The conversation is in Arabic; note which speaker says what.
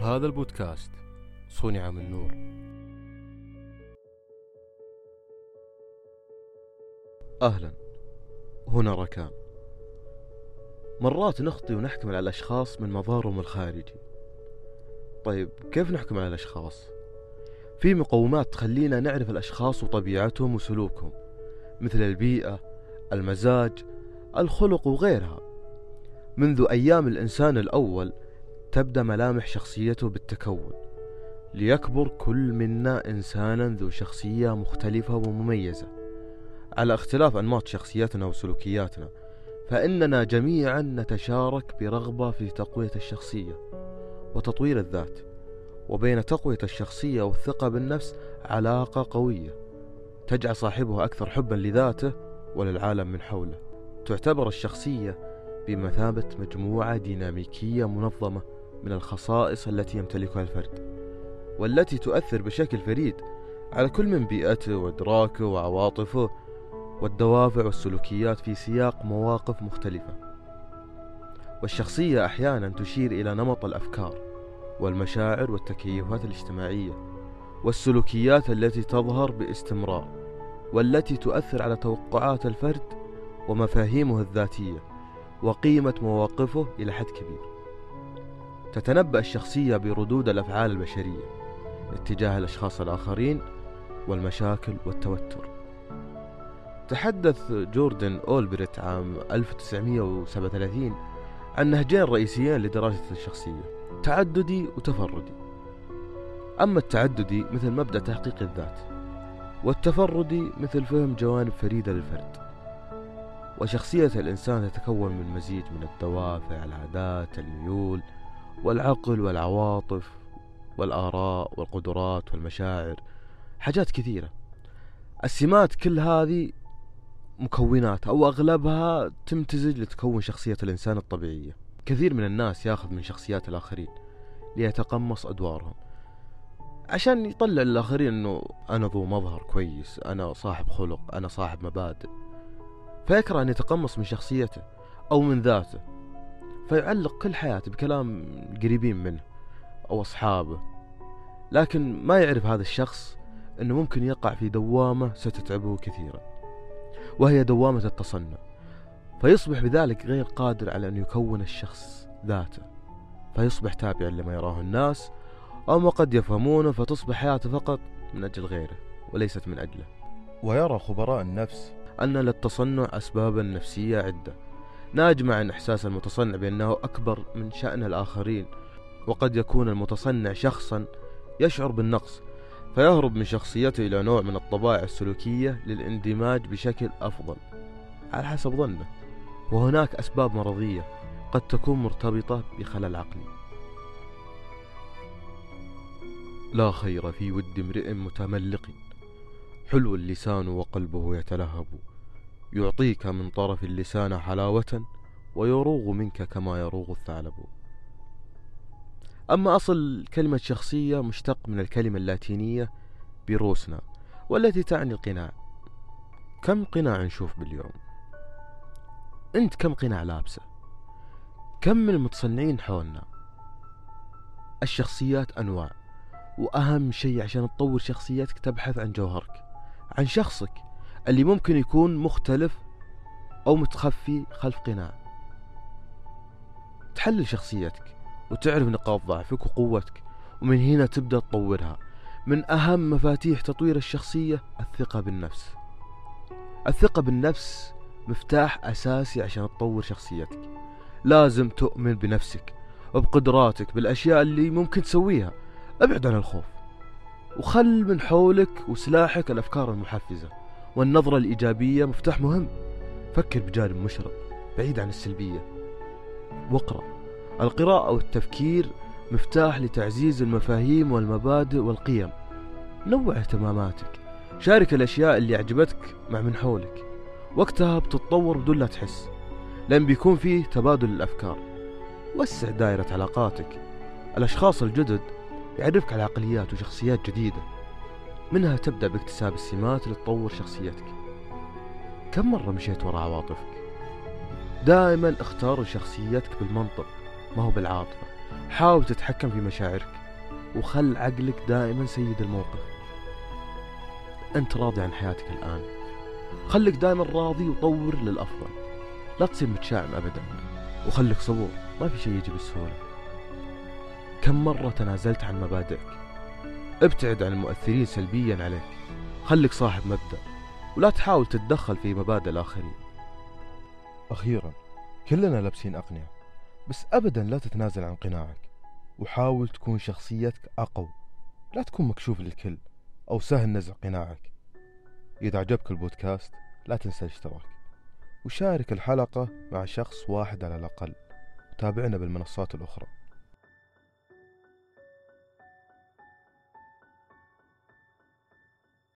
Speaker 1: هذا البودكاست صنع من نور.
Speaker 2: أهلا. هنا ركان. مرات نخطي ونحكم على الأشخاص من مظهرهم الخارجي طيب كيف نحكم على الأشخاص؟ في مقومات تخلينا نعرف الأشخاص وطبيعتهم وسلوكهم مثل البيئة المزاج الخلق وغيرها. منذ أيام الإنسان الأول تبدأ ملامح شخصيته بالتكون ليكبر كل منا إنسانا ذو شخصية مختلفة ومميزة. على اختلاف أنماط شخصياتنا وسلوكياتنا فإننا جميعا نتشارك برغبة في تقوية الشخصية وتطوير الذات وبين تقوية الشخصية والثقة بالنفس علاقة قوية تجعل صاحبها أكثر حبا لذاته وللعالم من حوله. تعتبر الشخصية بمثابة مجموعة ديناميكية منظمة من الخصائص التي يمتلكها الفرد والتي تؤثر بشكل فريد على كل من بيئته وإدراكه وعواطفه والدوافع والسلوكيات في سياق مواقف مختلفة. والشخصية أحيانا تشير إلى نمط الأفكار والمشاعر والتكيفات الاجتماعية والسلوكيات التي تظهر باستمرار والتي تؤثر على توقعات الفرد ومفاهيمه الذاتية وقيمة مواقفه إلى حد كبير. تتنبأ الشخصية بردود الأفعال البشرية اتجاه الأشخاص الآخرين والمشاكل والتوتر. تحدث جوردن أولبريت عام 1937 عن نهجين رئيسيين لدراسة الشخصية تعددي وتفردي. أما التعددي مثل مبدأ تحقيق الذات والتفردي مثل فهم جوانب فريدة للفرد. وشخصية الإنسان تتكون من مزيج من الدوافع العادات الميول والعقل والعواطف والآراء والقدرات والمشاعر حاجات كثيرة. السمات كل هذه مكونات أو أغلبها تمتزج لتكون شخصية الإنسان الطبيعية. كثير من الناس ياخذ من شخصيات الآخرين ليتقمص أدوارهم. عشان يطلع للآخرين أنه أنا ذو مظهر كويس أنا صاحب خلق أنا صاحب مبادئ. فيكره أن يتقمص من شخصيته أو من ذاته. فيعلق كل حياته بكلام قريبين منه أو أصحابه. لكن ما يعرف هذا الشخص أنه ممكن يقع في دوامة ستتعبه كثيرا وهي دوامة التصنع. فيصبح بذلك غير قادر على أن يكون الشخص ذاته. فيصبح تابعا لما يراه الناس أو ما قد يفهمونه فتصبح حياته فقط من أجل غيره وليست من أجله. ويرى خبراء النفس أن للتصنع أسبابا نفسية عدة. ناجمة عن إحساس المتصنع بأنه أكبر من شأن الآخرين وقد يكون المتصنع شخصا يشعر بالنقص فيهرب من شخصيته إلى نوع من الطبائع السلوكية للاندماج بشكل أفضل. على حسب ظنه وهناك أسباب مرضية قد تكون مرتبطة بخلل عقلي. لا خير في ود امرئ متملق حلو اللسان وقلبه يتلهب. يعطيك من طرف اللسان حلاوة ويروغ منك كما يروغ الثعلب. أما أصل كلمة شخصية مشتق من الكلمة اللاتينية بيروسنا والتي تعني القناع. كم قناع نشوف باليوم؟ أنت كم قناع لابسة؟ كم من المتصنعين حولنا؟ الشخصيات أنواع وأهم شيء عشان تطور شخصيتك تبحث عن جوهرك عن شخصك. اللي ممكن يكون مختلف أو متخفي خلف قناع. تحلل شخصيتك وتعرف نقاط ضعفك وقوتك ومن هنا تبدأ تطورها. من أهم مفاتيح تطوير الشخصية الثقة بالنفس. الثقة بالنفس مفتاح أساسي عشان تطور شخصيتك. لازم تؤمن بنفسك وبقدراتك بالأشياء اللي ممكن تسويها. أبعد عن الخوف وخل من حولك وسلاحك الأفكار المحفزة. والنظرة الإيجابية مفتاح مهم. فكر بجانب مشرق بعيد عن السلبية. واقرأ. القراءة والتفكير مفتاح لتعزيز المفاهيم والمبادئ والقيم. نوع اهتماماتك. شارك الأشياء اللي عجبتك مع من حولك. وقتها بتتطور بدون لا تحس. لأن بيكون فيه تبادل الأفكار. وسع دائرة علاقاتك. الأشخاص الجدد يعرفك على عقليات وشخصيات جديدة. منها تبدأ باكتساب السمات اللي تطور شخصيتك. كم مرة مشيت وراء عواطفك؟ دائما اختار شخصيتك بالمنطق ما هو بالعاطفة. حاول تتحكم في مشاعرك وخل عقلك دائما سيد الموقف. أنت راضي عن حياتك الآن. خليك دائما راضي وطور للأفضل. لا تصير متشائم أبدا وخليك صبور ما في شيء يجي بالسهولة كم مرة تنازلت عن مبادئك؟ ابتعد عن المؤثرين سلبيا عليك. خليك صاحب مبدأ ولا تحاول تتدخل في مبادئ الآخرين.
Speaker 3: أخيرا كلنا لابسين أقنعة بس أبدا لا تتنازل عن قناعك. وحاول تكون شخصيتك أقوى لا تكون مكشوف للكل أو سهل نزع قناعك. إذا عجبك البودكاست لا تنسى الاشتراك وشارك الحلقة مع شخص واحد على الأقل. وتابعنا بالمنصات الأخرى.